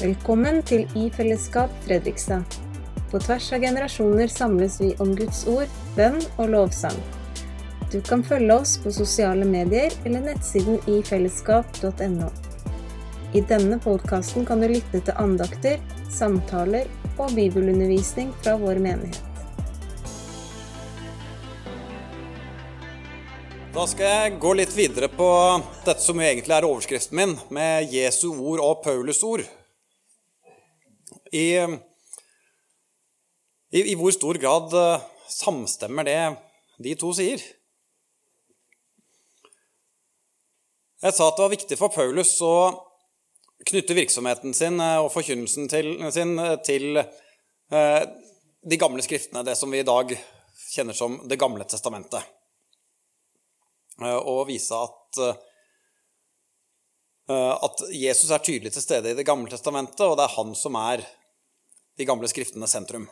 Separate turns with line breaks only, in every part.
Velkommen til I fellesskap Fredrikstad. På tvers av generasjoner samles vi om Guds ord, bønn og lovsang. Du kan følge oss på sosiale medier eller nettsiden ifellesskap.no. I denne podkasten kan du lytte til andakter, samtaler og bibelundervisning fra vår menighet.
Da skal jeg gå litt videre på dette som egentlig er overskriften min, med Jesu ord og Paulus ord. I, i, i hvor stor grad eh, samstemmer det de to sier? Jeg sa at det var viktig for Paulus å knytte virksomheten sin eh, og forkynnelsen sin eh, til de gamle skriftene, det som vi i dag kjenner som Det gamle testamentet. Og vise at, at Jesus er tydelig til stede i Det gamle testamentet, og det er han som er de gamle skriftene sentrum.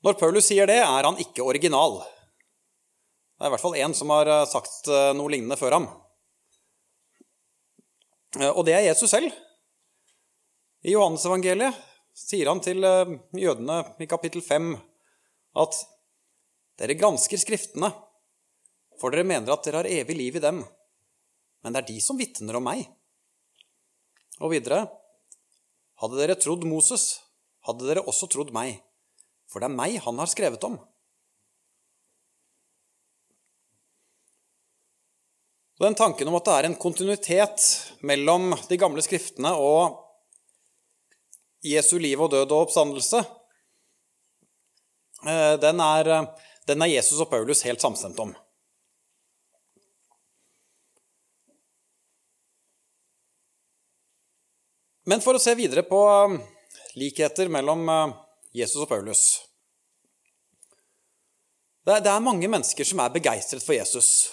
Når Paulus sier det, er han ikke original. Det er i hvert fall én som har sagt noe lignende før ham. Og det er Jesus selv. I Johannesevangeliet sier han til jødene i kapittel 5 at dere gransker Skriftene, for dere mener at dere har evig liv i dem, men det er de som vitner om meg. Og videre hadde dere trodd Moses, hadde dere også trodd meg, for det er meg han har skrevet om. Den tanken om at det er en kontinuitet mellom de gamle skriftene og Jesu liv og død og oppstandelse, den er, den er Jesus og Paulus helt samstemt om. Men for å se videre på likheter mellom Jesus og Paulus Det er mange mennesker som er begeistret for Jesus,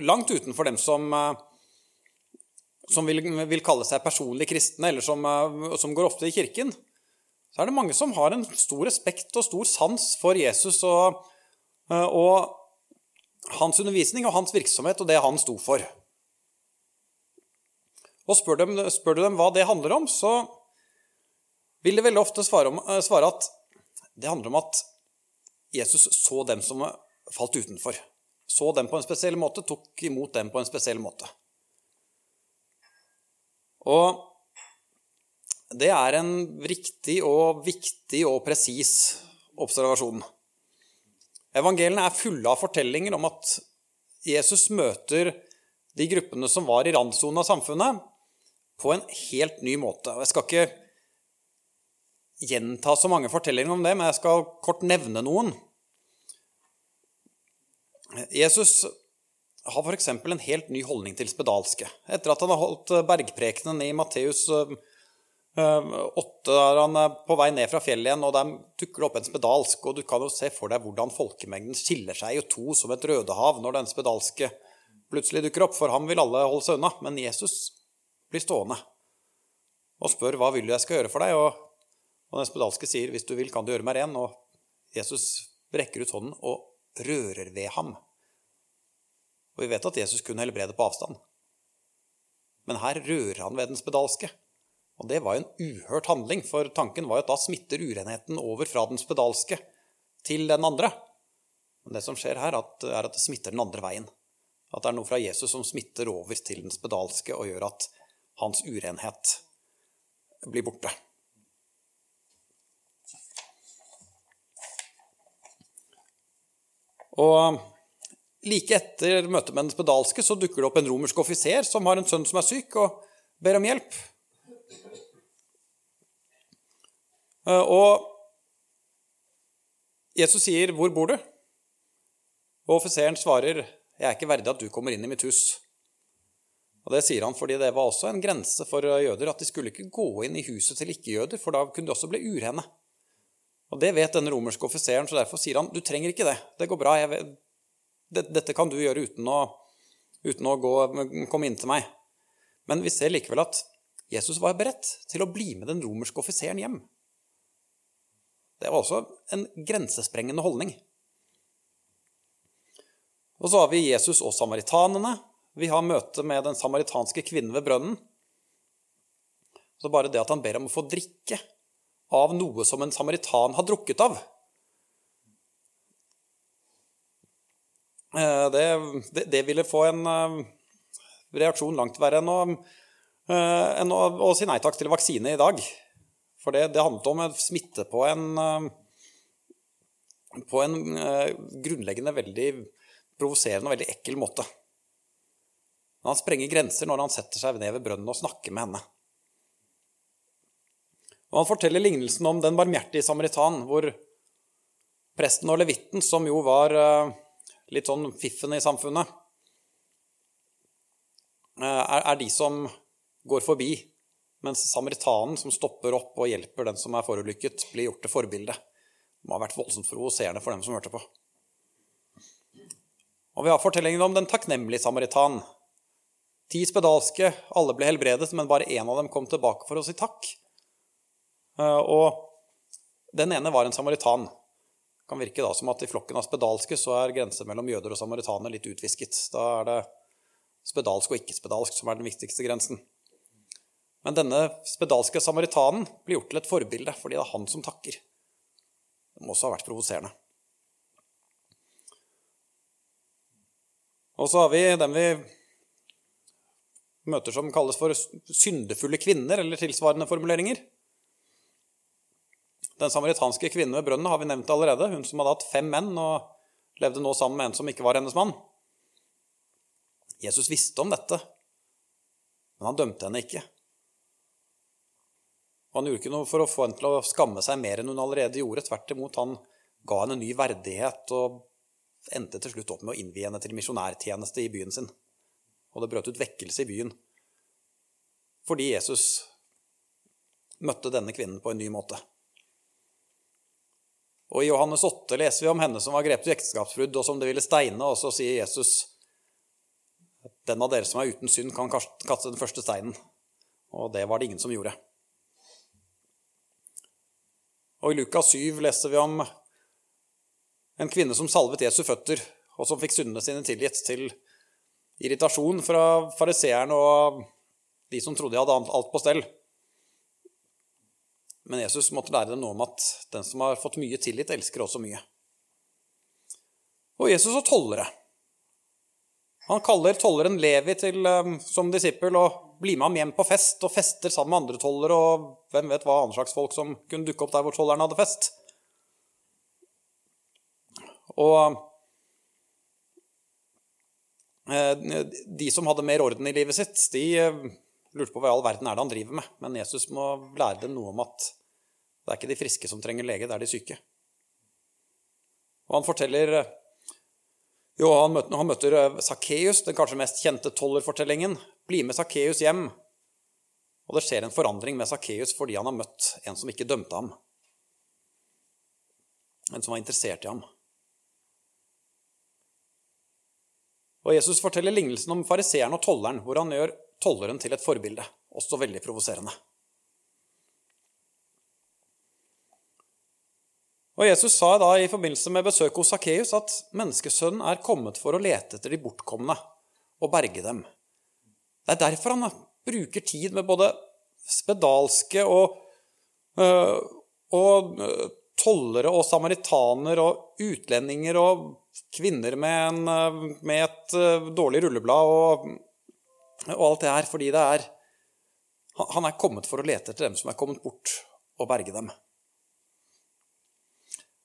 langt utenfor dem som, som vil, vil, kalle seg personlig kristne, eller som, som, går ofte i kirken. Så er det mange som har en stor respekt og stor sans for Jesus og, og hans undervisning og hans virksomhet og det han sto for. Og spør, dem, spør, du dem hva det handler om, så vil de veldig ofte svare, om, svare, at det handler om at Jesus så dem som falt utenfor. Så dem på en spesiell måte, tok imot dem på en spesiell måte. Og det er en riktig og viktig og presis observasjon. Evangeliene er fulle av fortellinger om at Jesus møter de gruppene som var i randsonen av samfunnet, på en helt ny måte. Og Jeg skal ikke gjenta så mange fortellinger om det, men jeg skal kort nevne noen. Jesus har f.eks. en helt ny holdning til spedalske. Etter at han har holdt bergprekenen i Matteus 8, er han på vei ned fra fjellet igjen, og der dukker det opp en spedalsk. Og du kan jo se for deg hvordan folkemengden skiller seg i to som et rødehav når den spedalske plutselig dukker opp, for ham vil alle holde seg unna. Men Jesus blir stående og spør hva vil du jeg skal gjøre for deg. Og, og den spedalske sier hvis du vil, kan du gjøre meg ren. Og Jesus brekker ut hånden og rører ved ham. Og vi vet at Jesus kunne helbrede på avstand. Men her rører han ved den spedalske. Og det var jo en uhørt handling, for tanken var jo at da smitter urenheten over fra den spedalske til den andre. Men det som skjer her, er at det smitter den andre veien. At det er noe fra Jesus som smitter over til den spedalske og gjør at hans urenhet blir borte. Og like etter møtet med den spedalske så dukker det opp en romersk offiser som har en sønn som er syk, og ber om hjelp. Og Jesus sier, 'Hvor bor du?' Og offiseren svarer, 'Jeg er ikke verdig at du kommer inn i mitt hus.' Og Det sier han fordi det var også en grense for jøder, at de skulle ikke gå inn i huset til ikke-jøder, for da kunne de også bli urene. Og Det vet denne romerske offiseren, så derfor sier han du trenger ikke det. Det går bra. Dette kan du gjøre uten å, uten å gå, komme inn til meg. Men vi ser likevel at Jesus var beredt til å bli med den romerske offiseren hjem. Det var også en grensesprengende holdning. Og så har vi Jesus og samaritanene, vi har møte med den samaritanske kvinnen ved brønnen. Så bare det at han ber om å få drikke av noe som en samaritan har drukket av eh, det, det, det ville få en eh, reaksjon langt verre enn å, eh, enn å, å si nei takk til vaksine i dag. For det, det handlet om smitte på en, på en grunnleggende veldig provoserende og veldig ekkel måte. Men han sprenger grenser når han setter seg ned ved brønnen og snakker med henne. Og Han forteller lignelsen om den barmhjertige samaritan, hvor presten og levitten, som jo var eh, litt sånn fiffen i samfunnet, eh, er de som går forbi, mens samaritanen, som stopper opp og hjelper den som er forulykket, blir gjort til forbilde. Det må ha vært voldsomt provoserende for dem som hørte på. Og vi har fortellingen om den takknemlige samaritan. Ti spedalske, alle ble helbredet, men bare én av dem kom tilbake for å si takk. Eh, og den ene var en samaritan. Det kan virke da som at i flokken av spedalske så er grensen mellom jøder og samaritaner litt utvisket. Da er det spedalsk og ikke-spedalsk som er den viktigste grensen. Men denne spedalske samaritanen blir gjort til et forbilde fordi det er han som takker. Det må også ha vært provoserende. Og så har vi den vi møter som kalles for syndefulle kvinner, eller tilsvarende formuleringer. Den samaritanske kvinnen ved brønnen har vi nevnt allerede. Hun som hadde hatt fem menn og levde nå sammen med en som ikke var hennes mann. Jesus visste om dette, men han dømte henne ikke. Og han gjorde ikke noe for å få henne til å skamme seg mer enn hun allerede gjorde. Tvert imot, han ga henne ny verdighet og endte til slutt opp med å innvie henne til misjonærtjeneste i byen sin. Og det brøt ut vekkelse i byen fordi Jesus møtte denne kvinnen på en ny måte. Og I Johannes 8 leser vi om henne som var grepet i ekteskapsbrudd, og som det ville steine, og så sier Jesus den av dere som er uten synd, kan kaste den første steinen. Og det var det ingen som gjorde. Og I Lukas 7 leser vi om en kvinne som salvet Jesu føtter, og som fikk syndene sine tilgitt, til irritasjon fra fariseeren og de som trodde de hadde alt på stell. Men Jesus måtte lære dem noe om at den som har fått mye tillit, elsker også mye. Og Jesus og tollere. Han kaller tolleren Levi til, eh, som disippel og blir med ham hjem på fest og fester sammen med andre tollere og hvem vet hva andre slags folk som kunne dukke opp der hvor tolleren hadde fest. Og de som hadde mer orden i livet sitt, de eh, lurte på hva i all verden er det han driver med. Men Jesus må lære dem noe om at det er ikke de friske som trenger lege, det er de syke. Og han forteller Jo, han møter, han møter Sakkeus, den kanskje mest kjente tollerfortellingen. Bli med Sakkeus hjem. Og det skjer en forandring med Sakkeus fordi han har møtt en som ikke dømte ham. En som var interessert i ham. Og Jesus forteller lignelsen om fariseeren og tolleren, hvor han gjør tolleren til et forbilde. Også veldig provoserende. Og Jesus sa da i forbindelse med besøket hos Sakkeus at menneskesønnen er kommet for å lete etter de bortkomne og berge dem. Det er derfor han bruker tid med både spedalske og, øh, og øh, tollere og samaritaner og utlendinger og kvinner med, en, øh, med et dårlig rulleblad og, og, alt det her, fordi det er Han er kommet for å lete etter dem som er kommet bort, og berge dem.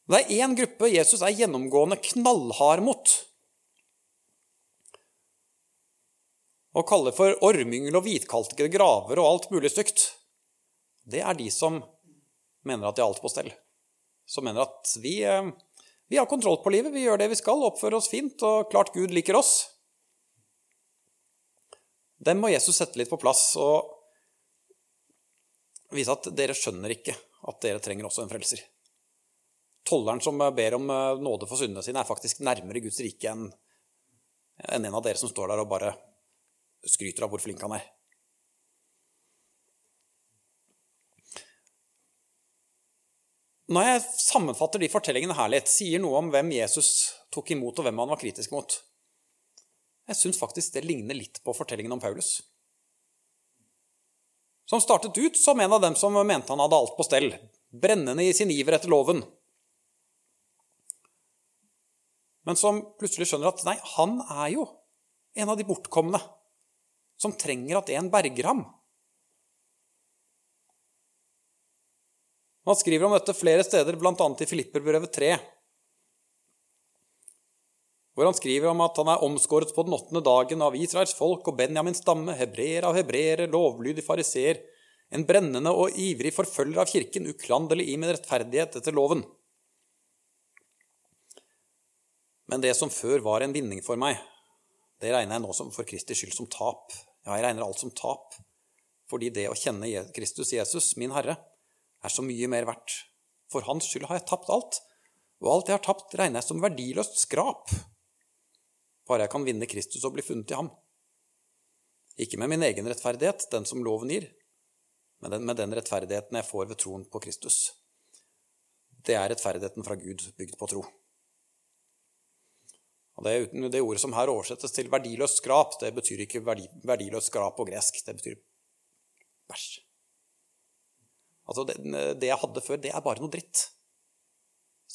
Det er én gruppe Jesus er gjennomgående knallhard mot. Og kaller for ormyngel og hvitkalkede graver og alt mulig stygt. Det er de som mener at de har alt på stell som mener at vi, eh, vi, har kontroll på livet, vi gjør det vi skal, oppfører oss fint, og klart Gud liker oss. Dem må Jesus sette litt på plass og vise at dere skjønner ikke at dere trenger også en frelser. Tolleren som ber om eh, nåde for syndene sine, er faktisk nærmere Guds rike enn en av dere som står der og bare skryter av hvor flink han er. Når jeg sammenfatter de fortellingene her litt, sier noe om hvem Jesus tok imot, og hvem han var kritisk mot. Jeg syns faktisk det ligner litt på fortellingen om Paulus. som startet ut som en av dem som mente han hadde alt på stell, brennende i sin iver etter loven. Men som plutselig skjønner at nei, han er jo en av de bortkomne som trenger at en berger ham. Han skriver om dette flere steder, bl.a. i Filipperbrevet 3, hvor han skriver om at han er omskåret på den åttende dagen av Israels folk og Benjamins stamme, hebreer av hebreere, lovlydig fariseer, en brennende og ivrig forfølger av kirken, uklanderlig i min rettferdighet etter loven. Men det som før var en vinning for meg, det regner jeg nå som for Kristi skyld som tap. Ja, jeg regner alt som tap, fordi det å kjenne Kristus Jesus, min Herre, er så mye mer verdt. For hans skyld har jeg tapt alt, og alt jeg har tapt, regner jeg som verdiløst skrap bare jeg kan vinne Kristus og bli funnet i ham. Ikke med min egen rettferdighet, den som loven gir, men med den rettferdigheten jeg får ved troen på Kristus. Det er rettferdigheten fra Gud, bygd på tro. Og det, det, ordet som her oversettes til verdiløst skrap, det betyr ikke verdi, verdiløst skrap på gresk. Det betyr bæsj. Altså, det, det jeg hadde før, det er bare noe dritt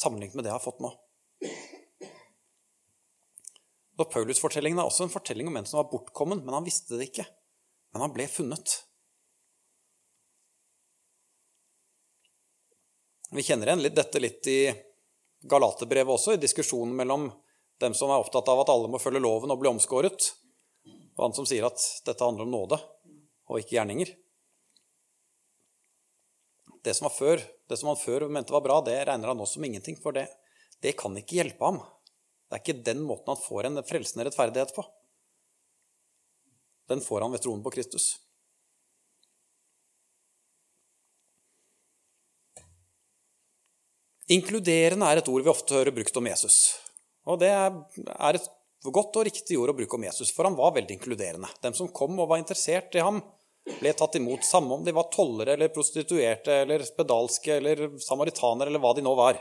sammenlignet med det jeg har fått nå. Så Paulus-fortellingen er også en fortelling om en som var bortkommen, men han visste det ikke. Men han ble funnet. Vi kjenner igjen dette litt i Galaterbrevet også, i diskusjonen mellom dem som er opptatt av at alle må følge loven og bli omskåret, og han som sier at dette handler om nåde og ikke gjerninger. Det som, før, det som han før mente var bra, det regner han nå som ingenting, for det, det kan ikke hjelpe ham. Det er ikke den måten han får en frelsende rettferdighet på. Den får han ved troen på Kristus. Inkluderende er et ord vi ofte hører brukt om Jesus. Og det er et godt og riktig ord å bruke om Jesus, for han var veldig inkluderende. De som kom og var interessert i ham, ble tatt imot, samme om de var tollere eller prostituerte eller spedalske eller samaritanere eller hva de nå var.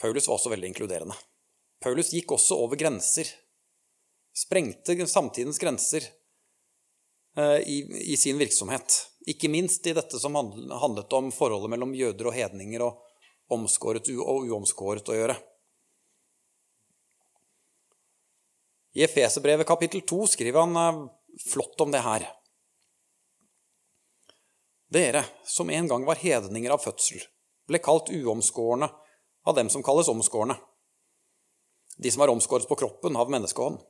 Paulus var også veldig inkluderende. Paulus gikk også over grenser. Sprengte samtidens grenser eh, i, i sin virksomhet. Ikke minst i dette som handlet om forholdet mellom jøder og hedninger og omskåret og uomskåret å gjøre. I Efeserbrevet kapittel 2 skriver han eh, flott om det her. Dere som en gang var hedninger av fødsel, ble kalt uomskårne av dem som kalles omskårne, de som var omskåret på kroppen av menneskehånd.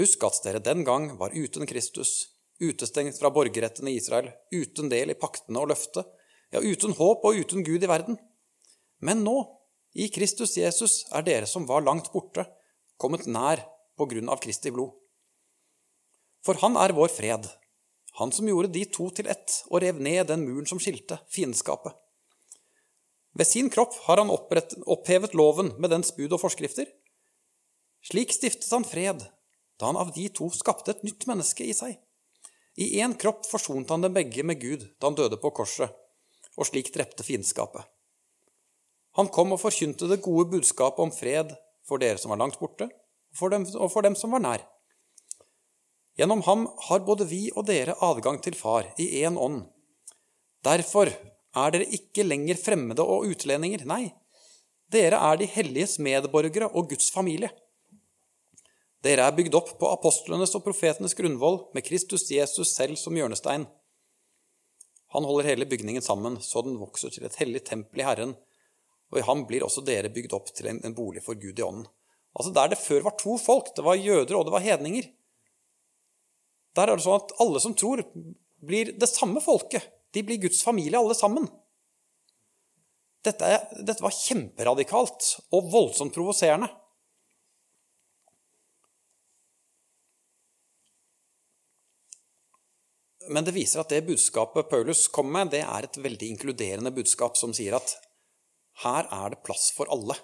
Husk at dere den gang var uten Kristus, utestengt fra borgerretten i Israel, uten del i paktene og løftet, ja, uten håp og uten Gud i verden. Men nå, i Kristus Jesus, er dere som var langt borte, kommet nær på grunn av Kristi blod. For han er vår fred, han som gjorde de to til ett og rev ned den muren som skilte, fiendskapet. Ved sin kropp har han opphevet loven med dens bud og forskrifter. Slik stiftet han fred, da han av de to skapte et nytt menneske i seg. I én kropp forsonte han dem begge med Gud da han døde på korset, og slik drepte fiendskapet. Han kom og forkynte det gode budskapet om fred for dere som var langt borte, for dem, og for dem som var nær. Gjennom ham har både vi og dere adgang til Far i én ånd. Derfor er dere ikke lenger fremmede og utlendinger. Nei, dere er de helliges medborgere og Guds familie. Dere er bygd opp på apostlenes og profetenes grunnvoll med Kristus Jesus selv som hjørnestein. Han holder hele bygningen sammen så den vokser til et hellig tempel i Herren, og i ham blir også dere bygd opp til en, bolig for Gud i ånden. Altså Der det før var to folk, det var jøder og det var hedninger, der er det sånn at alle som tror, blir det samme folket. De blir Guds familie, alle sammen. Dette, dette var kjemperadikalt og voldsomt provoserende. Men det viser at det budskapet Paulus kommer med, det er et veldig inkluderende budskap som sier at her er det plass for alle.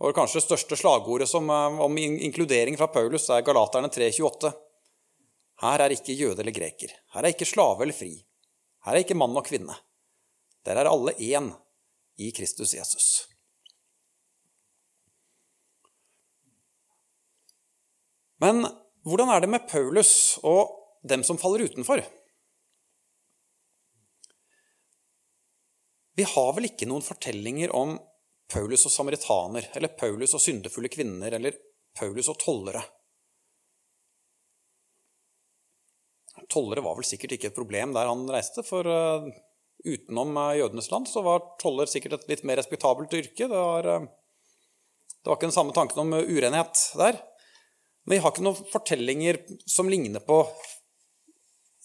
Og kanskje det største slagordet som, eh, om inkludering fra Paulus er Galaterne 328. Her er ikke jøde eller greker. Her er ikke slave eller fri. Her er ikke mann og kvinne. Der er alle én i Kristus Jesus. Men hvordan er det med Paulus og dem som faller utenfor? Vi har vel ikke noen fortellinger om Paulus og samaritaner, eller Paulus og syndefulle kvinner, eller Paulus og tollere. Tollere var vel sikkert ikke et problem der han reiste, for uh, utenom uh, jødenes land så var toller sikkert et litt mer respektabelt yrke. Det var, uh, det var ikke den samme tanken om urenhet der. Men vi har ikke noen fortellinger som ligner på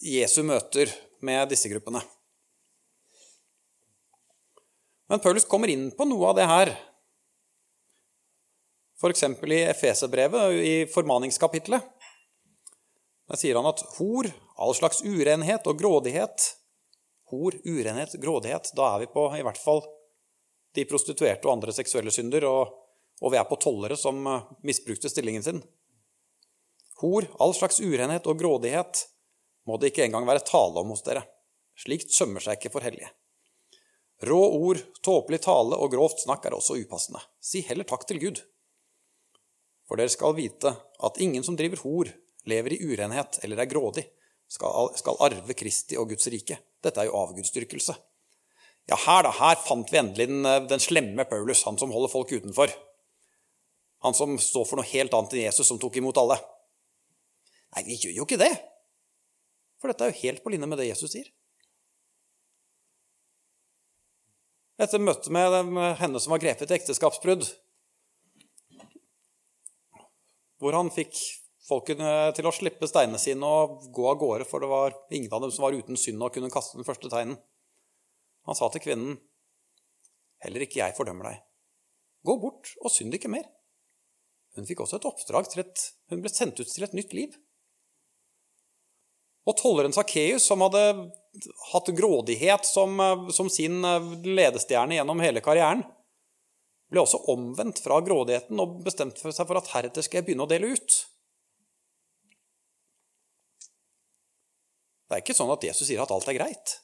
Jesu møter med disse gruppene. Men Paulus kommer inn på noe av det her. F.eks. i Efeserbrevet, i formaningskapitlet. Der sier han at hor, all slags urenhet og grådighet Hor, urenhet, grådighet. Da er vi på i hvert fall de prostituerte og andre seksuelle synder, og, og vi er på tollere som eh, misbrukte stillingen sin. Hor, all slags urenhet og grådighet må det ikke engang være tale om hos dere. Slikt sømmer seg ikke for hellige. Rå ord, tåpelig tale og grovt snakk er også upassende. Si heller takk til Gud. For dere skal vite at ingen som driver hor, lever i urenhet eller er grådig, skal, arve Kristi og Guds rike. Dette er jo avgudsdyrkelse. Ja, her da, her fant vi endelig den, den slemme Paulus, han som holder folk utenfor. Han som står for noe helt annet enn Jesus, som tok imot alle. Nei, vi gjør jo ikke det. For dette er jo helt på linje med det Jesus sier. Etter møtet med henne som var grepet i ekteskapsbrudd. Hvor han fikk folkene til å slippe steinene sine og gå av gårde, for det var ingen av dem som var uten synd og kunne kaste den første teinen. Han sa til kvinnen, 'Heller ikke jeg fordømmer deg. Gå bort og synd ikke mer.' Hun fikk også et oppdrag til et Hun ble sendt ut til et nytt liv. Og tolleren Sakkeus, som hadde hatt grådighet som, eh, som, sin eh, ledestjerne gjennom hele karrieren, ble også omvendt fra grådigheten og bestemte seg for at heretter skal jeg begynne å dele ut. Det er ikke sånn at Jesus sier at alt er greit.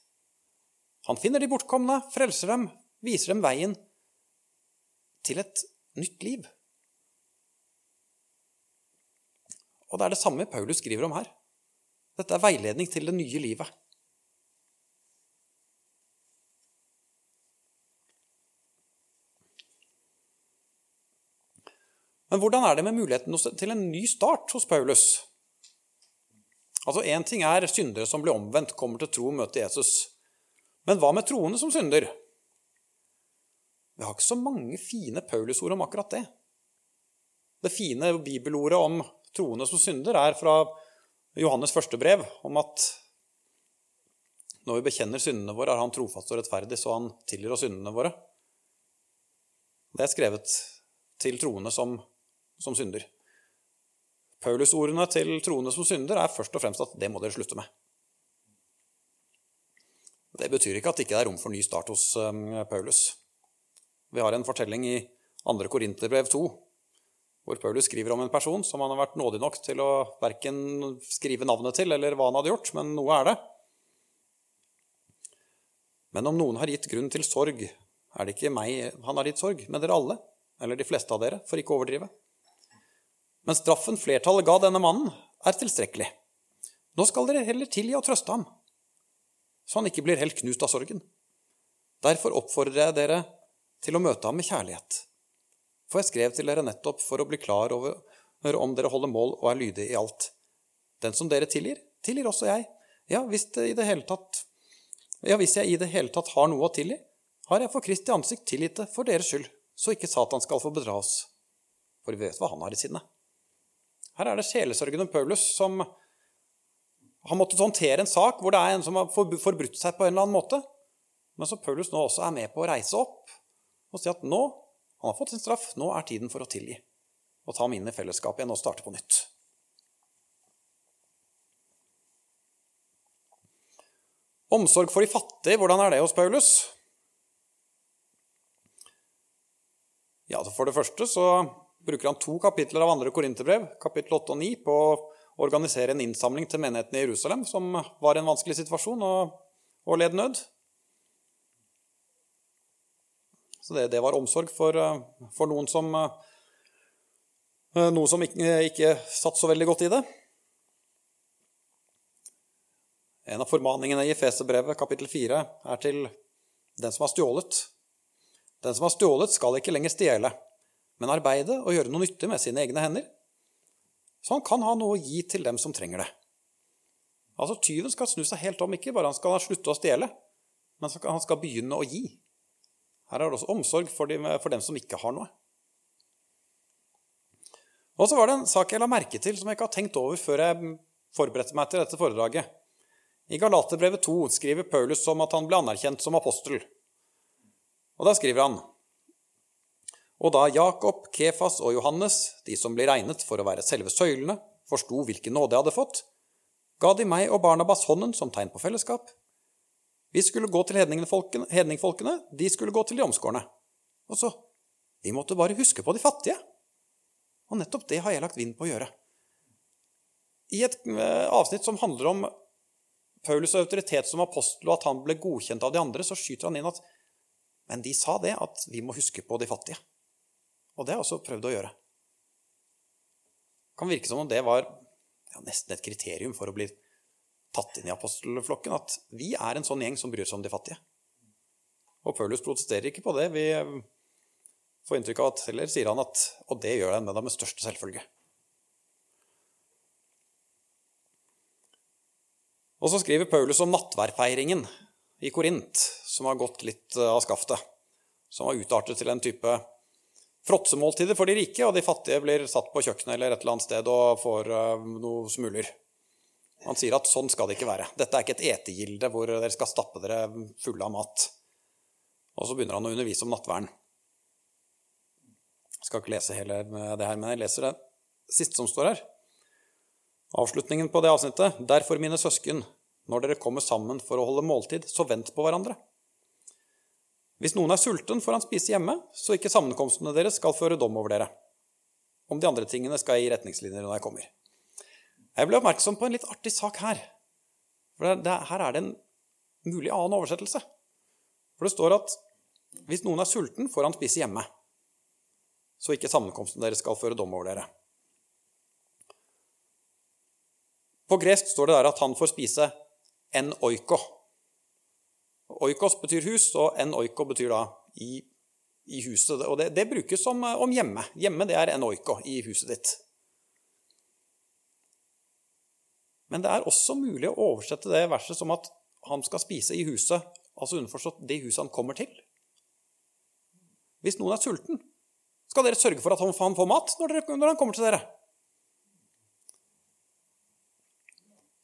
Han finner de bortkomne, frelser dem, viser dem veien til et nytt liv. Og det er det samme Paulus skriver om her. Dette er veiledning til det nye livet. Men hvordan er det med muligheten til en ny start hos Paulus? Altså, Én ting er syndere som blir omvendt, kommer til tro og møter Jesus. Men hva med troende som synder? Vi har ikke så mange fine Paulus-ord om akkurat det. Det fine bibelordet om troende som synder er fra Johannes første brev, om at når vi bekjenner syndene våre, er han trofast og rettferdig, så han tilgir oss syndene våre. Det er skrevet til troende som som synder. Paulus-ordene til troende som synder er først og fremst at det må dere slutte med. Det betyr ikke at det ikke er rom for ny start hos um, Paulus. Vi har en fortelling i 2. Korinterbrev 2, hvor Paulus skriver om en person som han har vært nådig nok til å verken skrive navnet til eller hva han hadde gjort, men noe er det. Men om noen har gitt grunn til sorg, er det ikke meg han har gitt sorg, men dere alle, eller de fleste av dere, for ikke å overdrive. Men straffen flertallet ga denne mannen, er tilstrekkelig. Nå skal dere heller tilgi og trøste ham, så han ikke blir helt knust av sorgen. Derfor oppfordrer jeg dere til å møte ham med kjærlighet. For jeg skrev til dere nettopp for å bli klar over om dere holder mål og er lydige i alt. Den som dere tilgir, tilgir også jeg. Ja, hvis, tatt, ja, hvis jeg i det hele tatt har noe å tilgi, har jeg for Kristi ansikt tilgitt det for deres skyld, så ikke Satan skal få bedra oss. For vi vet hva han har i sinne. Her er det sjelesørgende Paulus som har måttet håndtere en sak hvor det er en som har forbrutt seg på en eller annen måte. Men så Paulus nå også er med på å reise opp og si at nå han har fått sin straff, nå er tiden for å tilgi. Og ta ham inn i fellesskapet igjen og starte på nytt. Omsorg for de fattige, hvordan er det hos Paulus? Ja, For det første så bruker han to kapitler av andre korinterbrev, kapittel 8 og 9, på å organisere en innsamling til menigheten i Jerusalem, som var i en vanskelig situasjon og, og led nød. Så det, det var omsorg for, for, noen som Eh, noe som ikke, ikke satt så veldig godt i det. En av formaningene i Feserbrevet kapittel 4 er til den som har stjålet. Den som har stjålet, skal ikke lenger stjele, men arbeide og gjøre noe nyttig med sine egne hender, så han kan ha noe å gi til dem som trenger det. Altså, Tyven skal snu seg helt om, ikke bare han skal slutte å stjele, men han skal begynne å gi. Her er det også omsorg for, de, for dem som ikke har noe. Og så var det en sak jeg la merke til som jeg ikke har tenkt over før jeg forberedte meg til dette foredraget. I Galaterbrevet 2 skriver Paulus om at han ble anerkjent som apostel. Og da skriver han Og da Jakob, Kefas og Johannes, de som ble regnet for å være selve søylene, forsto hvilken nåde jeg hadde fått, ga de meg og Barnabas hånden som tegn på fellesskap. Vi skulle gå til hedningfolkene, de skulle gå til de omskårne. Og så Vi måtte bare huske på de fattige. Og nettopp det har jeg lagt vind på å gjøre. I et eh, avsnitt som handler om Paulus' autoritet som apostel, og at han ble godkjent av de andre, så skyter han inn at Men de sa det, at vi må huske på de fattige. Og det har jeg også prøvd å gjøre. Det kan virke som om det var ja, nesten et kriterium for å bli tatt inn i apostelflokken, at vi er en sånn gjeng som bryr seg om de fattige. Og Paulus protesterer ikke på det. Vi får inntrykk av at Heller sier han at Og det gjør han med dem med største selvfølge. Og så skriver Paulus om nattværfeiringen i Korint, som har gått litt eh, av skaftet. Som har utartet til en type fråtsemåltider for de rike, og de fattige blir satt på kjøkkenet eller et eller annet sted og får uh, noe smuler. Han sier at sånn skal det ikke være. Dette er ikke et etegilde hvor dere skal stappe dere fulle av mat. Og så begynner han å undervise om nattverden. Jeg skal ikke lese hele det her, men jeg leser det siste som står her. Avslutningen på det avsnittet. Derfor, mine søsken, når dere kommer sammen for å holde måltid, så vent på hverandre. Hvis noen er sulten, får han spise hjemme, så ikke sammenkomstene deres skal føre dom over dere. Om de andre tingene skal jeg gi retningslinjer når jeg kommer. Jeg ble oppmerksom på en litt artig sak her. For det, Her er det en mulig annen oversettelse. For det står at hvis noen er sulten, får han spise hjemme. Så ikke sammenkomsten deres skal føre dom over dere. På gresk står det der at han får spise en oiko. Oikos betyr hus, og en oiko betyr da i, i huset. Og det, det brukes som, om hjemme. Hjemme det er en oiko i huset ditt. Men det er også mulig å oversette det verset som at han skal spise i huset, altså underforstått det huset han kommer til. Hvis noen er sulten, skal dere sørge for at han får mat når, dere, når han kommer til dere.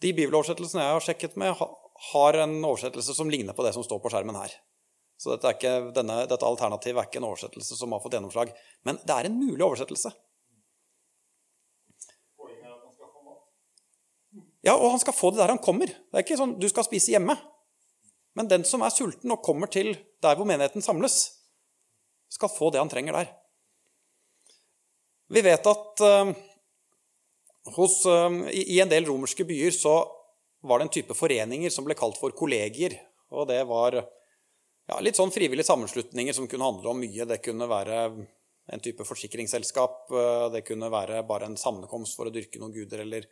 De bibeloversettelsene jeg har sjekket med, har en oversettelse som ligner på det som står på skjermen her. Så dette, ikke, denne, dette alternativet er ikke en oversettelse som har fått gjennomslag. Men det er en mulig oversettelse. Ja, og han skal få det der han kommer. Det er ikke sånn du skal spise hjemme. Men den som er sulten og kommer til der hvor menigheten samles, skal få det han trenger der. Vi vet at uh, hos, um, I en del romerske byer så var det en type foreninger som ble kalt for kollegier. Og det var ja, litt sånn frivillige sammenslutninger som kunne handle om mye. Det kunne være en type forsikringsselskap, uh, det kunne være bare en sammenkomst for å dyrke noen guder, eller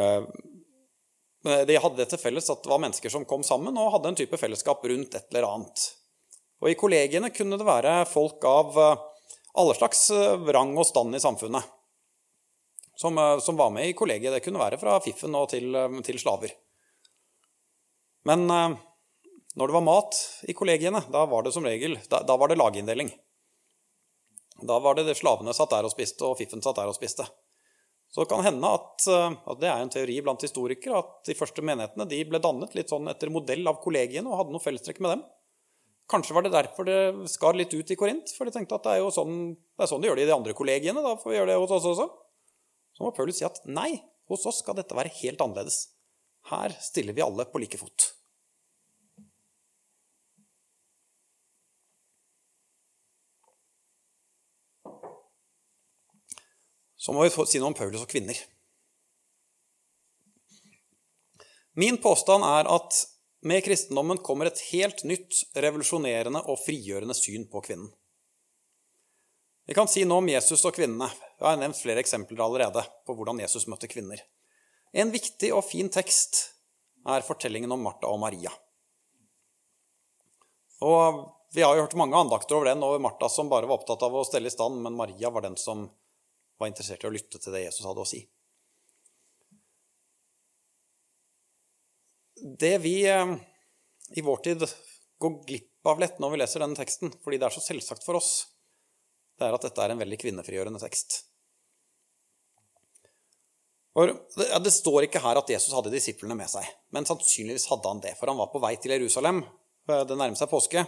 uh, De hadde det til felles at det var mennesker som kom sammen og hadde en type fellesskap rundt et eller annet. Og i kollegiene kunne det være folk av uh, alle slags rang og stand i samfunnet som, eh, som, var med i kollegiet. Det kunne være fra fiffen og til, eh, til slaver. Men eh, når det var mat i kollegiene, da var det som regel da, da var det laginndeling. Da var det, slavene satt der og spiste, og fiffen satt der og spiste. Så det kan hende at, at, det er en teori blant historikere at de første menighetene de ble dannet litt sånn etter modell av kollegiene og hadde noe fellestrekk med dem. Kanskje var det derfor det skar litt ut i Korint, for de tenkte at det er jo sånn, det er sånn de gjør det i de andre kollegiene. Da får vi gjøre det hos oss også. Så må Paulus si at nei, hos oss skal dette være helt annerledes. Her stiller vi alle på like fot. Så må vi si noe om Paulus og kvinner. Min påstand er at med kristendommen kommer et helt nytt, revolusjonerende og frigjørende syn på kvinnen. Vi kan si noe om Jesus og kvinnene. Jeg har nevnt flere eksempler allerede på hvordan Jesus møtte kvinner. En viktig og fin tekst er fortellingen om Martha og Maria. Og Vi har jo hørt mange andakter over den, over Martha som bare var opptatt av å stelle i stand, men Maria var den som var interessert i å lytte til det Jesus hadde å si. Det vi eh, i vår tid går glipp av lett når vi leser denne teksten, fordi det er så selvsagt for oss, det er at dette er en veldig kvinnefrigjørende tekst. Det står ikke her at Jesus hadde disiplene med seg, men sannsynligvis hadde han det, for han var på vei til Jerusalem. Eh, det nærmer seg påske.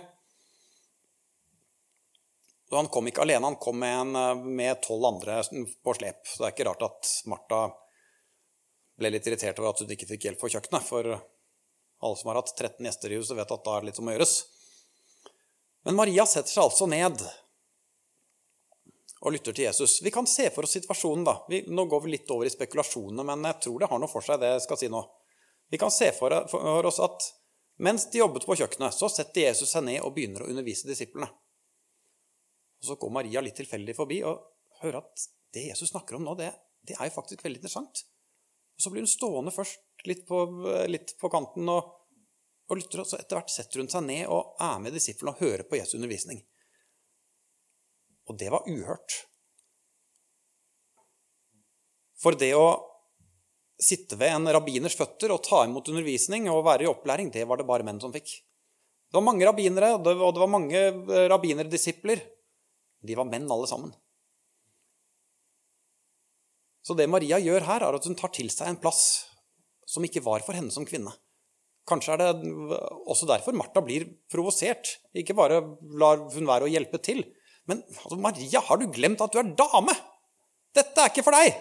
Så han kom ikke alene, han kom med tolv andre på slep. Så det er ikke rart at Martha ble litt irritert over at hun ikke fikk hjelp på kjøkkenet. For alle som har hatt 13 gjester i huset, vet at da er det litt som å gjøres. Men Maria setter seg altså ned og lytter til Jesus. Vi kan se for oss situasjonen, da. Vi, nå går vi litt over i spekulasjonene, men jeg tror det har noe for seg, det jeg skal si nå. Vi kan se for, for oss at mens de jobbet på kjøkkenet, så setter Jesus seg ned og begynner å undervise disiplene. Og Så går Maria litt tilfeldig forbi og hører at det Jesus snakker om nå, det, det er jo faktisk veldig interessant. Og Så blir hun stående først litt på, litt på kanten og, og, lytter, og så etter hvert setter hun seg ned og er med disiplene og hører på Jesu undervisning. Og det var uhørt. For det å sitte ved en rabbiners føtter og ta imot undervisning og være i opplæring, det var det bare menn som fikk. Det var mange rabbinere, og det var mange rabbinerdisipler. De var menn, alle sammen. Så det Maria gjør her, er at hun tar til seg en plass som ikke var for henne som kvinne. Kanskje er det også derfor Martha blir provosert. Ikke bare lar hun være å hjelpe til. Men altså, Maria, har du glemt at du er dame? Dette er ikke for deg!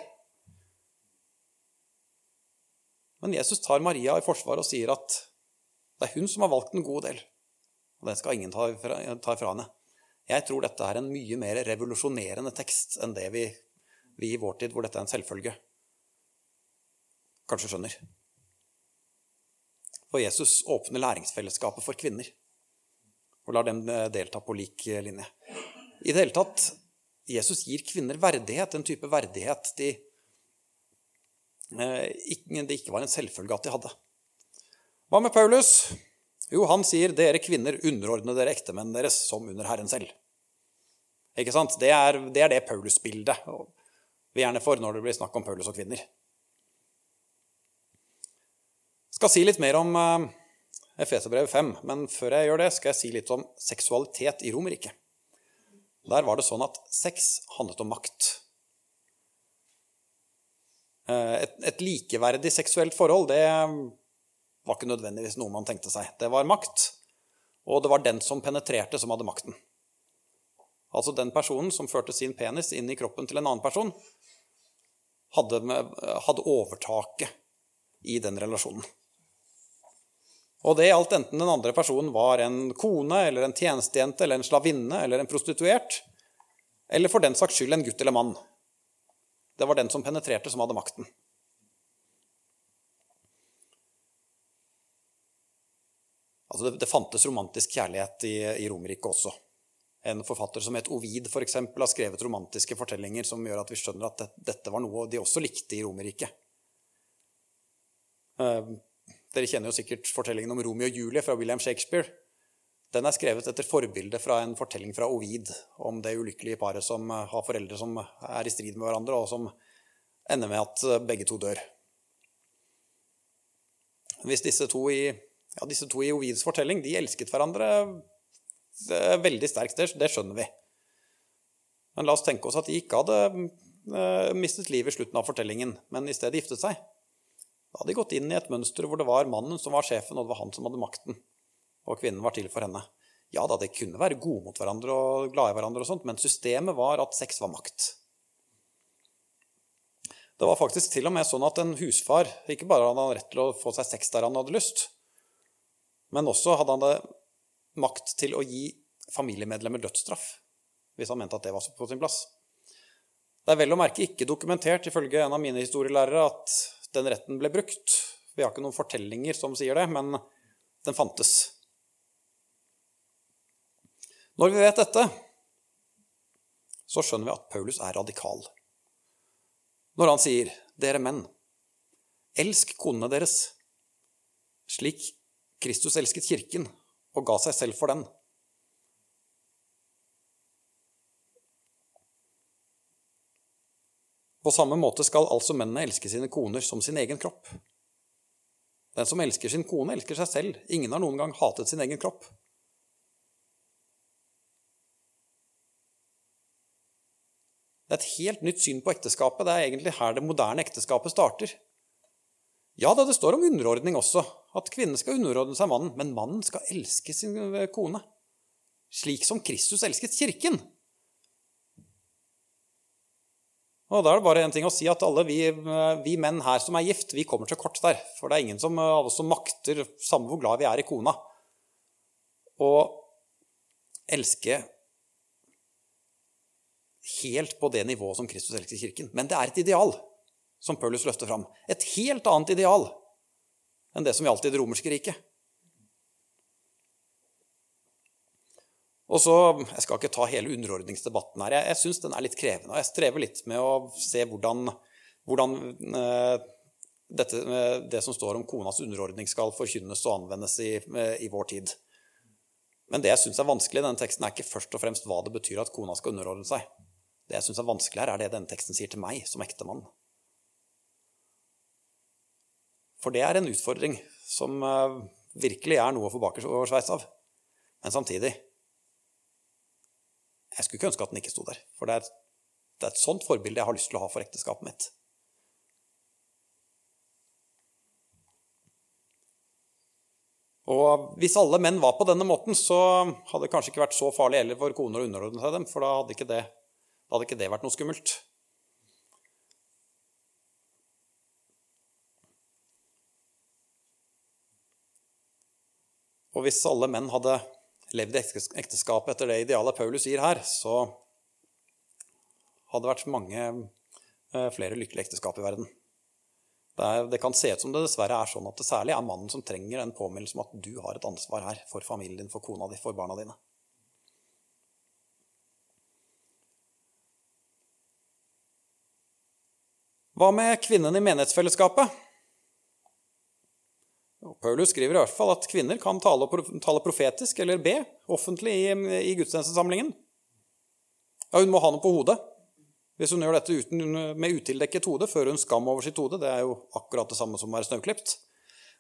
Men Jesus tar Maria i forsvar og sier at det er hun som har valgt en god del. Og den skal ingen ta fra henne. Jeg tror dette er en mye mer revolusjonerende tekst enn det vi, vi i vår tid, hvor dette er en selvfølge, kanskje skjønner. For Jesus åpner læringsfellesskapet for kvinner og lar dem eh, delta på lik eh, linje. I det hele tatt Jesus gir kvinner verdighet, en type verdighet de, eh, det ikke var en selvfølge at de hadde. Hva med Paulus? Jo, han sier dere kvinner underordne dere ektemenn deres som under Herren selv. Ikke sant? Det er det, det Paulus-bildet vi gjerne får når det blir snakk om Paulus og kvinner. Jeg skal si litt mer om uh, Efeserbrevet 5, men før jeg gjør det, skal jeg si litt om seksualitet i Romerriket. Der var det sånn at sex handlet om makt. Eh, et, et, likeverdig seksuelt forhold det var ikke nødvendigvis noe man tenkte seg. Det var makt, og det var den som penetrerte, som hadde makten. Altså den personen som førte sin penis inn i kroppen til en annen person, hadde, hadde overtaket i den relasjonen. Og det gjaldt enten den andre personen var en kone eller en tjenestejente eller en slavinne eller en prostituert, eller for den saks skyld en gutt eller mann. Det var den som penetrerte, som hadde makten. Altså det, det fantes romantisk kjærlighet i, i Romerriket også. En forfatter som het Ovid for eksempel, har skrevet romantiske fortellinger som gjør at vi skjønner at det, dette var noe de også likte i Romerriket. Uh, dere kjenner jo sikkert fortellingen om Romeo og Julie fra William Shakespeare. Den er skrevet etter forbilde fra en fortelling fra Ovid om det ulykkelige paret som eh, har foreldre som er i strid med hverandre, og som ender med at eh, begge to dør. Hvis disse to i, ja, disse to i Ovids fortelling de elsket hverandre veldig sterkt. Det, det, skjønner vi. Men la oss tenke oss at de ikke hadde mistet livet i slutten av fortellingen, men i stedet giftet seg. Da hadde de gått inn i et mønster hvor det var mannen som var sjefen, og det var han som hadde makten. Og kvinnen var til for henne. Ja da, det kunne være gode mot hverandre og glade i hverandre, og sånt, men systemet var at sex var makt. Det var faktisk til og med sånn at en husfar ikke bare hadde han rett til å få seg sex der han hadde lyst, men også hadde han makt til å gi familiemedlemmer dødsstraff, hvis han mente at det var på sin plass. Det er vel å merke ikke dokumentert, ifølge en av mine historielærere, at den retten ble brukt. Vi har ikke noen fortellinger som sier det, men den fantes. Når vi vet dette, så skjønner vi at Paulus er radikal. når han sier, 'Dere menn, elsk konene deres', slik Kristus elsket kirken og ga seg selv for den. På samme måte skal altså mennene elske sine koner som sin egen kropp. Den som elsker sin kone, elsker seg selv. Ingen har noen gang hatet sin egen kropp. Det er et helt nytt syn på ekteskapet. Det er egentlig her det moderne ekteskapet starter. Ja da, det står om underordning også, at kvinnen skal underordne seg mannen, men mannen skal elske sin kone. Slik som Kristus elsket kirken. Og Da er det bare en ting å si at alle vi, vi, menn her som er gift, vi kommer til kort der. For det er ingen som, av oss som makter, samme hvor glad vi er i kona, å elske helt på det nivået som Kristus elsker kirken. Men det er et ideal som Paulus løfter fram. Et helt annet ideal enn det som gjaldt i det romerske riket. Og så, Jeg skal ikke ta hele underordningsdebatten her. Jeg, jeg syns den er litt krevende. og Jeg strever litt med å se hvordan, hvordan eh, dette, eh, det som står om konas underordning, skal forkynnes og anvendes i, eh, i vår tid. Men det jeg syns er vanskelig i denne teksten, er ikke først og fremst hva det betyr at kona skal underordne seg. Det jeg syns er vanskelig her, er det denne teksten sier til meg som ektemann. For det er en utfordring som eh, virkelig er noe å få bakoversveis av. Men samtidig Jeg skulle ikke ønske at den ikke sto der. For det er, det er et sånt forbilde jeg har lyst til å ha for ekteskapet mitt. Og hvis alle menn var på denne måten, så hadde det kanskje ikke vært så farlig heller for koner å underordne seg dem, for da hadde ikke det, hadde ikke det vært noe skummelt. Og hvis alle menn hadde levd i ekteskapet etter det idealet Paulus gir her, så hadde det vært mange eh, flere lykkelige ekteskap i verden. Det, er, det, kan se ut som det dessverre er sånn at det særlig er mannen som trenger en påminnelse om at du har et ansvar her for familien din, for kona di, for barna dine. Hva med kvinnen i menighetsfellesskapet? Paulus skriver i hvert fall at kvinner kan tale, tale profetisk eller be offentlig i, i gudstjenestesamlingen. Ja, hun må ha noe på hodet. Hvis hun gjør dette uten, med utildekket hode, fører hun skam over sitt hode. Det er jo akkurat det samme som å være snauklipt.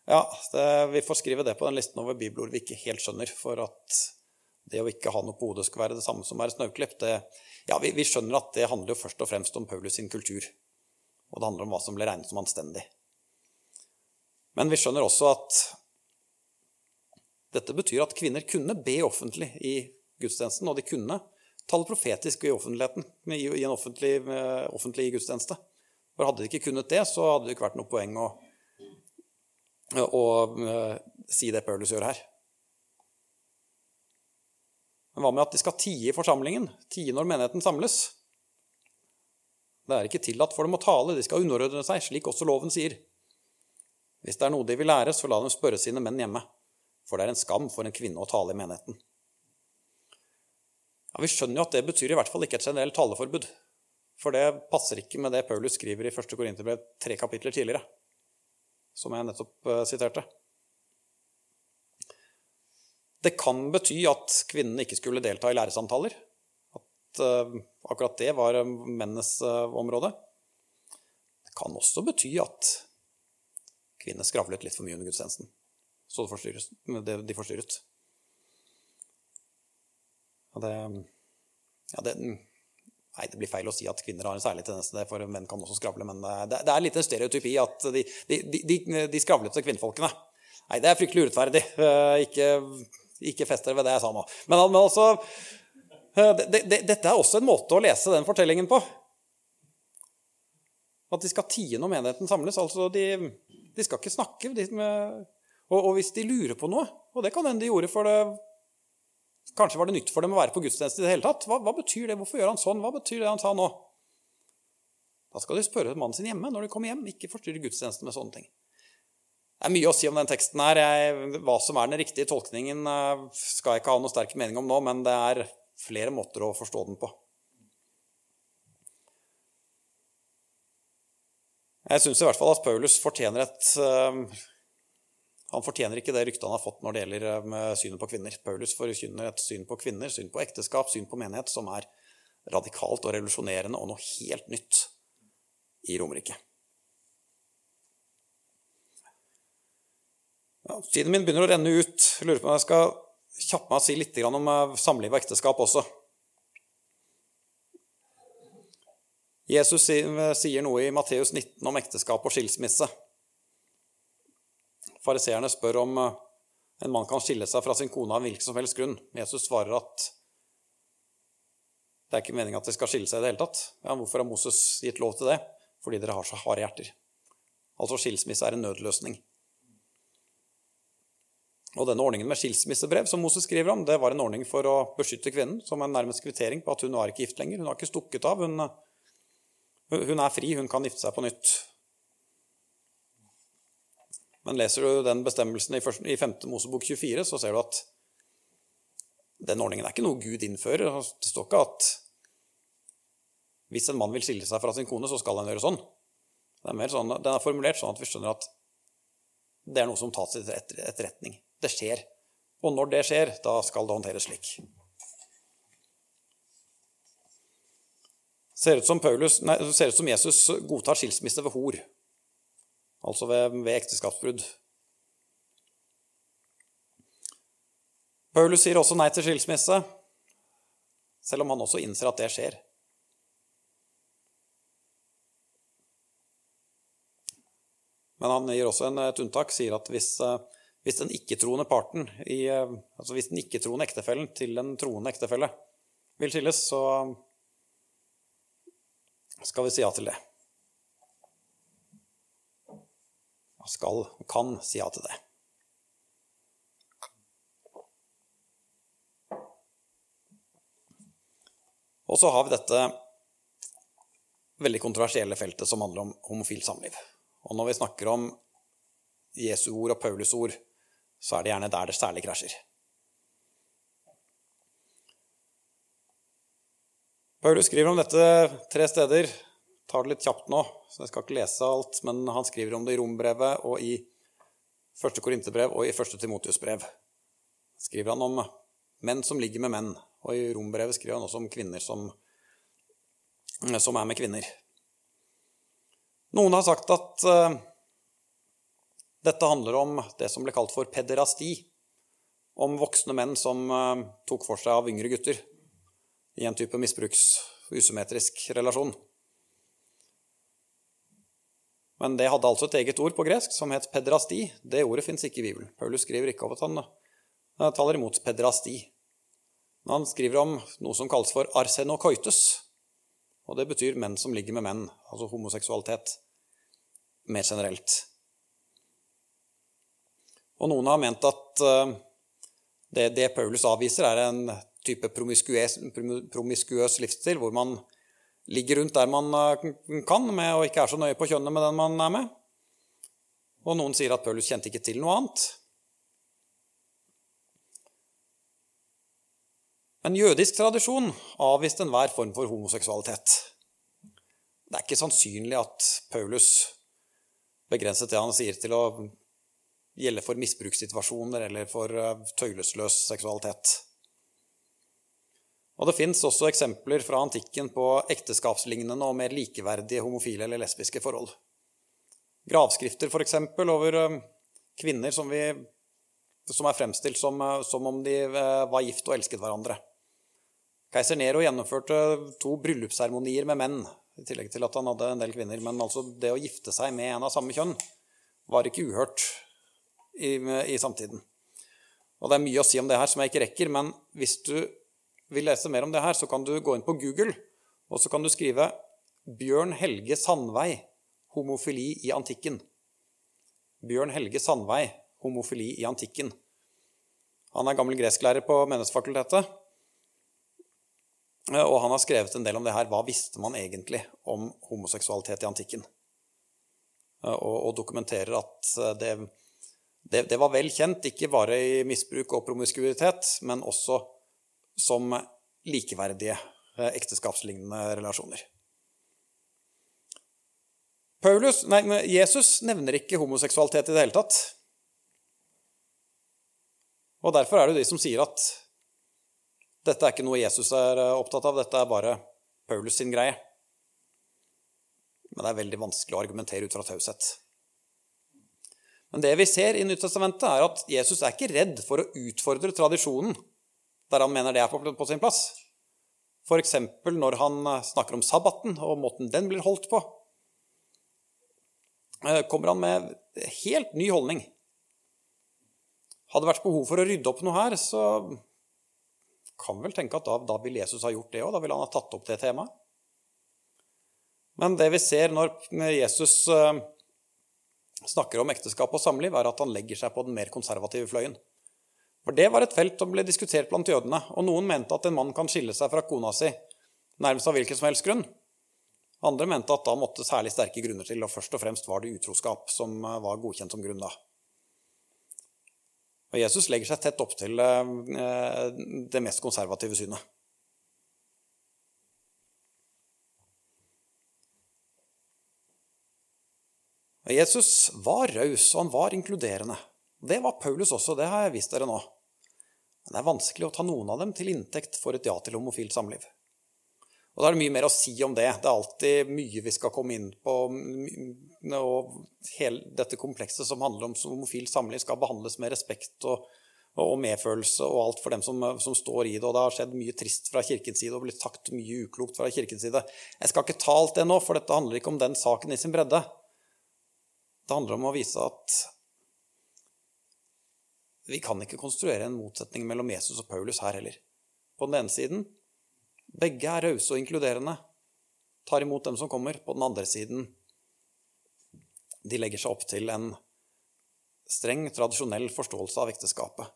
Ja, det, vi får skrive det på den listen over bibelord vi ikke helt skjønner. For at det å ikke ha noe på hodet skal være det samme som å være snauklipt. Ja, vi, vi skjønner at det handler jo først og fremst om Paulus sin kultur. Og det handler om hva som ble regnet som anstendig. Men vi skjønner også at dette betyr at kvinner kunne be offentlig i gudstjenesten, og de kunne tale profetisk i offentligheten i en offentlig, eh, offentlig gudstjeneste. For hadde de ikke kunnet det, så hadde det ikke vært noe poeng å, å, eh, si det Paulus gjør her. Men hva med at de skal tie i forsamlingen? Tie når menigheten samles? Det er ikke tillatt for dem å tale, de skal underordne seg, slik også loven sier. Hvis det er noe de vil lære, så la dem spørre sine menn hjemme, for det er en skam for en kvinne å tale i menigheten. Ja, Vi skjønner jo at det betyr i hvert fall ikke et generelt taleforbud. For det passer ikke med det Paulus skriver i 1. Korinterbrev tre kapitler tidligere, som jeg nettopp uh, siterte. Det kan bety at kvinnene ikke skulle delta i læresamtaler. At uh, akkurat det var mennenes uh, område. Det kan også bety at kvinnene skravlet litt for mye under gudstjenesten. Så de forstyrret. Og det, ja, det, nei, det blir feil å si at kvinner har en særlig tendens til det, for menn kan også skravle. Men det, det er litt en stereotypi at de, de, de, de skravlete kvinnfolkene Nei, det er fryktelig urettferdig. Eh, ikke, ikke fest dere ved det jeg sa nå. Men, men altså det, det, Dette er også en måte å lese den fortellingen på. At de skal tie når menigheten samles. altså de, de skal ikke snakke. Med, og, og, hvis de lurer på noe, og det kan hende de gjorde for det Kanskje var det nytt for dem å være på gudstjeneste i det hele tatt. Hva, hva, betyr det? Hvorfor gjør han sånn? Hva betyr det han sa nå? Da skal de spørre mannen sin hjemme når de kommer hjem. Ikke forstyrre gudstjenesten med sånne ting. Det er mye å si om den teksten her. Jeg, hva som er den riktige tolkningen, eh, skal jeg ikke ha noe sterk mening om nå, men det er flere måter å forstå den på. Jeg syns i hvert fall at Paulus fortjener et uh, Han fortjener ikke det ryktet han har fått når det gjelder uh, synet på kvinner. Paulus forkynner et syn på kvinner, syn på ekteskap, syn på menighet som er radikalt og revolusjonerende og noe helt nytt i Romerike. Ja, tiden min begynner å renne ut. Lurer på om jeg skal kjappe meg og si litt om eh, samliv og ekteskap også. Jesus sier noe i Matteus 19 om ekteskap og skilsmisse. Fariseerne spør om eh, en mann kan skille seg fra sin kone av hvilken som helst grunn. Jesus svarer at det er ikke meningen at de skal skille seg i det hele tatt. Ja, hvorfor har Moses gitt lov til det? Fordi dere har så harde hjerter. Altså skilsmisse er en nødløsning. Og denne ordningen med skilsmissebrev som Moses skriver om, det var en ordning for å beskytte kvinnen, som en nærmest kvittering på at hun var ikke gift lenger. Hun har ikke stukket av. Hun, hun er fri, hun kan gifte seg på nytt. Men leser du den bestemmelsen i 5. Mosebok 24, så ser du at den ordningen er ikke noe Gud innfører. Det står ikke at hvis en mann vil skille seg fra sin kone, så skal han gjøre sånn. Er sånn den er formulert sånn at vi skjønner at det er noe som tas til etterretning. Det skjer. Og når det skjer, da skal det håndteres slik. Ser ut som, Paulus, nei, ser ut som Jesus godtar skilsmisse ved hor, altså ved, ved ekteskapsbrudd. Paulus sier også nei til skilsmisse, selv om han også innser at det skjer. Men han gir også en, et unntak, sier at hvis, eh, hvis den ikke-troende parten, i, eh, altså hvis den ikke-troende ektefellen til den troende ektefelle vil skilles, så skal vi si ja til det. Skal, kan si ja til det. Og så har vi dette veldig kontroversielle feltet som handler om homofilt samliv. Og når vi snakker om Jesu ord og Paulus ord, så er det gjerne der det særlig krasjer. Paulus skriver om dette tre steder. Tar det litt kjapt nå, så jeg skal ikke lese alt, men han skriver om det i Rombrevet og i første Korinterbrev og i første Timotiusbrev. Skriver han om menn som ligger med menn, og i Rombrevet skriver han også om kvinner som, som er med kvinner. Noen har sagt at uh, dette handler om det som ble kalt for pederasti. Om voksne menn som uh, tok for seg av yngre gutter i en type misbruks- usymmetrisk relasjon. Men det hadde altså et eget ord på gresk som het pedrasti. Det ordet fins ikke i Bibelen. Paulus skriver ikke om at han taler imot pedrasti. Men han skriver om noe som kalles for arsenokoitus. Og det betyr menn som ligger med menn, altså homoseksualitet mer generelt. Og noen har ment at eh, det, det Paulus avviser, er en type promiskuøs, promiskuøs, livsstil, hvor man ligger rundt der man eh, kan, med, og ikke er så nøye på kjønnet med den man er med. Og noen sier at Paulus kjente ikke til noe annet. Men jødisk tradisjon avviste enhver form for homoseksualitet. Det er ikke sannsynlig at Paulus begrenset det han sier, til å gjelde for misbrukssituasjoner eller for eh, tøylesløs seksualitet. Og Det fins også eksempler fra antikken på ekteskapslignende og mer likeverdige homofile eller lesbiske forhold. Gravskrifter f.eks. over eh, kvinner som, vi, som er fremstilt som, eh, som, om de var gift og elsket hverandre. Keiser Nero gjennomførte to bryllupsseremonier med menn i tillegg til at han hadde en del kvinner. Men altså det å gifte seg med en av samme kjønn var ikke uhørt i, i samtiden. Og det er mye å si om det her som jeg ikke rekker, men hvis du vil lese mer om det her, så kan du gå inn på Google, og så kan du skrive 'Bjørn Helge Sandvei homofili i antikken'. Bjørn Helge Sandvei homofili i antikken. Han er gammel gresklærer på Menighetsfakultetet. Eh, og han har skrevet en del om det her. Hva visste man egentlig om homoseksualitet i antikken? Eh, og, og dokumenterer at eh, det, det, det, var vel kjent, ikke bare i misbruk og promiskuitet, men også som likeverdige ekteskapslignende relasjoner. Paulus, nei, Jesus nevner ikke homoseksualitet i det hele tatt. Og Derfor er det jo de som sier at dette er ikke noe Jesus er eh, opptatt av, dette er bare Paulus sin greie. Men det er veldig vanskelig å argumentere ut fra taushet. Men det vi ser i Nyttestamentet, er at Jesus er ikke redd for å utfordre tradisjonen der han mener det er på sin plass. F.eks. når han eh, snakker om sabbaten og måten den blir holdt på. Eh, kommer han med helt ny holdning. Hadde det vært behov for å rydde opp noe her, så kan vel tenke at da, da vil Jesus ha gjort det òg. Da vil han ha tatt opp det temaet. Men det vi ser når Jesus eh, snakker om ekteskap og samliv, er at han legger seg på den mer konservative fløyen. For det var et felt som ble diskutert blant jødene, og noen mente at en mann kan skille seg fra kona si nærmest av hvilken som helst grunn. Andre mente at da måtte særlig sterke grunner til, og først og fremst var det utroskap som eh, var godkjent som grunn da. Og Jesus legger seg tett opp til eh, det mest konservative synet. Jesus var raus, og han var inkluderende. Det var Paulus også, det har jeg vist dere nå. Men det er vanskelig å ta noen av dem til inntekt for et ja til homofilt samliv. Og da er det mye mer å si om det. Det er alltid mye vi skal komme inn på. Og hele dette komplekset som handler om homofilt samliv, skal behandles med respekt og, og medfølelse og alt for dem som, som, står i det. Og det har skjedd mye trist fra kirkens side og blitt sagt mye uklokt fra kirkens side. Jeg skal ikke ta alt det nå, for dette handler ikke om den saken i sin bredde. Det handler om å vise at vi kan ikke konstruere en motsetning mellom Jesus og Paulus her heller. På den ene siden begge er rause og inkluderende, tar imot dem som kommer. På den andre siden de legger seg opp til en streng, tradisjonell forståelse av ekteskapet.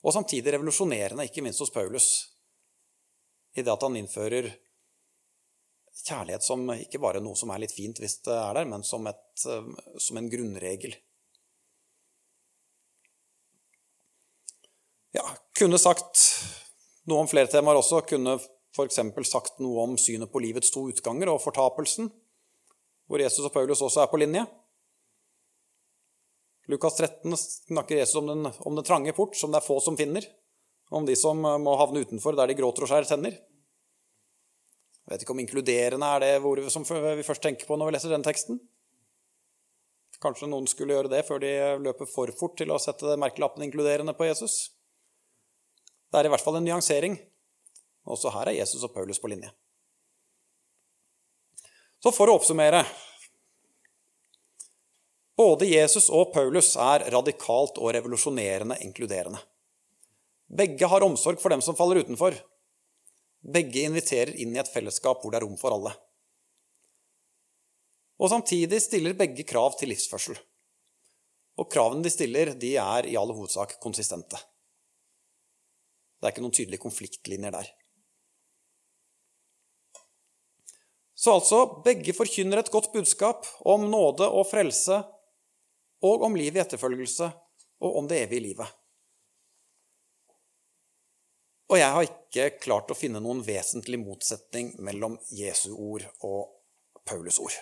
Og samtidig revolusjonerende, ikke minst hos Paulus, i det at han innfører kjærlighet som ikke bare noe som er litt fint hvis det er der, men som, et, som en grunnregel. Ja, kunne sagt noe om flere temaer også. Kunne f.eks. sagt noe om synet på livets to utganger og fortapelsen, hvor Jesus og Paulus også er på linje. Lukas 13 snakker Jesus om den, om den trange port, som det er få som finner. Om de som må havne utenfor der de gråter og skjærer tenner. Jeg vet ikke om inkluderende er det ordet som vi først tenker på når vi leser den teksten. Kanskje noen skulle gjøre det før de løper for fort til å sette merkelappen 'inkluderende' på Jesus. Det er i hvert fall en nyansering. Også her er Jesus og Paulus på linje. Så for å oppsummere Både Jesus og Paulus er radikalt og revolusjonerende inkluderende. Begge har omsorg for dem som faller utenfor. Begge inviterer inn i et fellesskap hvor det er rom for alle. Og samtidig stiller begge krav til livsførsel. Og kravene de stiller, de er i all hovedsak konsistente. Det er ikke noen tydelige konfliktlinjer der. Så altså, begge forkynner et godt budskap om nåde og frelse, og om liv i etterfølgelse, og om det evige livet. Og jeg har ikke klart å finne noen vesentlig motsetning mellom Jesu ord og Paulus ord.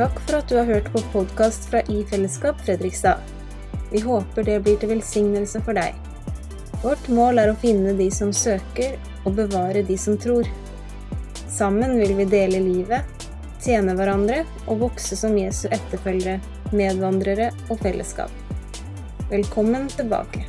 Takk for at du har hørt på podkast fra I Fellesskap Fredrikstad. Vi håper det blir til velsignelse for deg. Vårt mål er å finne de som søker, og bevare de som tror. Sammen vil vi dele livet, tjene hverandre og vokse som Jesu etterfølgere, medvandrere og fellesskap. Velkommen tilbake.